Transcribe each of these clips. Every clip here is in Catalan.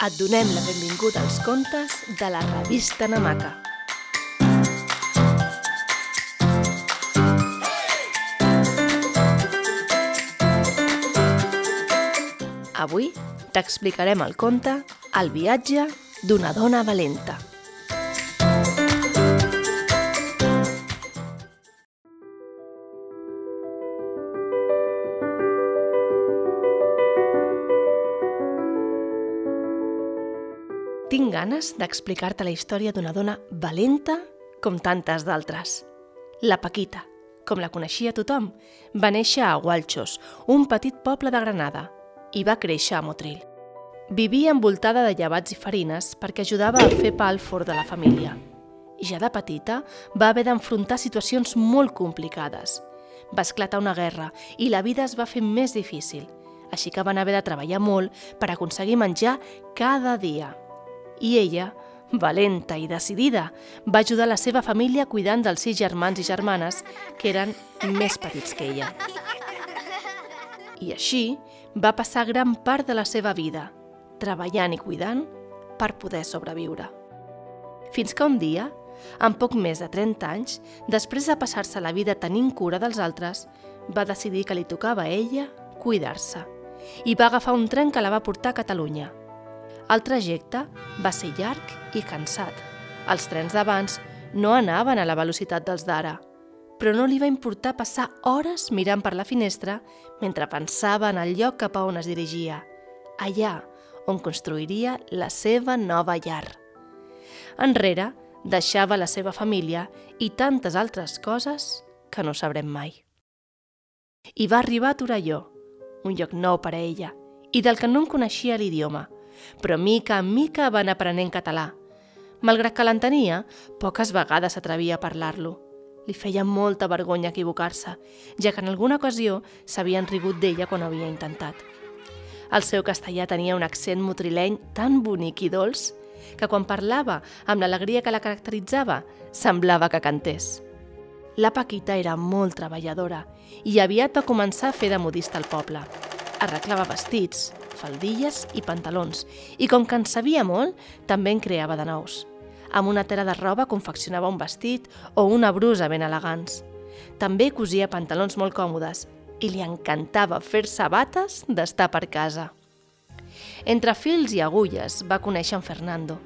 Et donem la benvinguda als contes de la revista Namaca. Avui t'explicarem el conte El viatge d'una dona valenta. Ganes d'explicar-te la història d'una dona valenta com tantes d'altres. La Paquita, com la coneixia tothom, va néixer a Gualxos, un petit poble de Granada, i va créixer a Motril. Vivia envoltada de llevats i farines perquè ajudava a fer pa al forn de la família. Ja de petita va haver d'enfrontar situacions molt complicades. Va esclatar una guerra i la vida es va fer més difícil, així que van haver de treballar molt per aconseguir menjar cada dia i ella, valenta i decidida, va ajudar la seva família cuidant dels sis germans i germanes que eren més petits que ella. I així va passar gran part de la seva vida, treballant i cuidant per poder sobreviure. Fins que un dia, amb poc més de 30 anys, després de passar-se la vida tenint cura dels altres, va decidir que li tocava a ella cuidar-se i va agafar un tren que la va portar a Catalunya – el trajecte va ser llarg i cansat. Els trens d'abans no anaven a la velocitat dels d'ara, però no li va importar passar hores mirant per la finestra mentre pensava en el lloc cap a on es dirigia, allà on construiria la seva nova llar. Enrere deixava la seva família i tantes altres coses que no sabrem mai. I va arribar a Torelló, un lloc nou per a ella, i del que no en coneixia l'idioma – però mica en mica va anar aprenent català. Malgrat que l'entenia, poques vegades s'atrevia a parlar-lo. Li feia molta vergonya equivocar-se, ja que en alguna ocasió s'havien rigut d'ella quan havia intentat. El seu castellà tenia un accent motrileny tan bonic i dolç que quan parlava amb l'alegria que la caracteritzava, semblava que cantés. La Paquita era molt treballadora i aviat va començar a fer de modista al poble. Arreglava vestits, faldilles i pantalons, i com que en sabia molt, també en creava de nous. Amb una tela de roba confeccionava un vestit o una brusa ben elegants. També cosia pantalons molt còmodes i li encantava fer sabates d'estar per casa. Entre fils i agulles va conèixer en Fernando.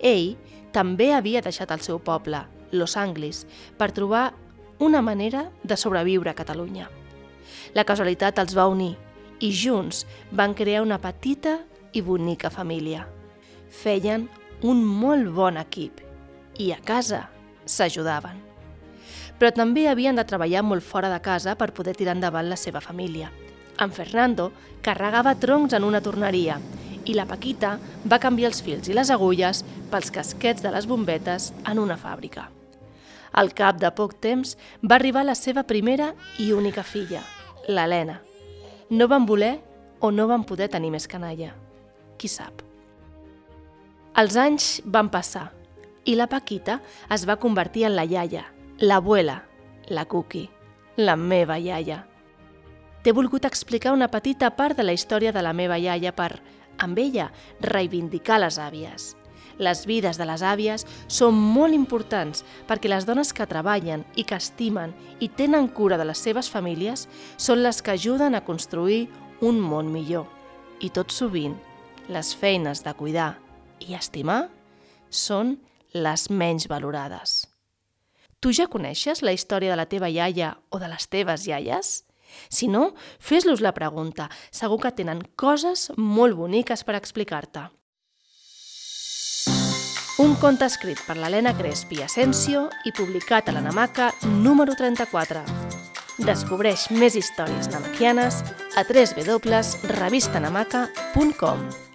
Ell també havia deixat el seu poble, Los Anglis, per trobar una manera de sobreviure a Catalunya. La casualitat els va unir i junts van crear una petita i bonica família. Feien un molt bon equip i a casa s'ajudaven. Però també havien de treballar molt fora de casa per poder tirar endavant la seva família. En Fernando carregava troncs en una torneria i la Paquita va canviar els fils i les agulles pels casquets de les bombetes en una fàbrica. Al cap de poc temps va arribar la seva primera i única filla, l'Helena, no van voler o no van poder tenir més canalla. Qui sap? Els anys van passar i la Paquita es va convertir en la iaia, l'abuela, la Cookie, la meva iaia. T'he volgut explicar una petita part de la història de la meva iaia per, amb ella, reivindicar les àvies. Les vides de les àvies són molt importants perquè les dones que treballen i que estimen i tenen cura de les seves famílies són les que ajuden a construir un món millor. I tot sovint, les feines de cuidar i estimar són les menys valorades. Tu ja coneixes la història de la teva iaia o de les teves iaies? Si no, fes-los la pregunta. Segur que tenen coses molt boniques per explicar-te. Un conte escrit per l'Helena Crespi Asensio i publicat a la Namaca número 34. Descobreix més històries namaquianes a www.revistanamaca.com.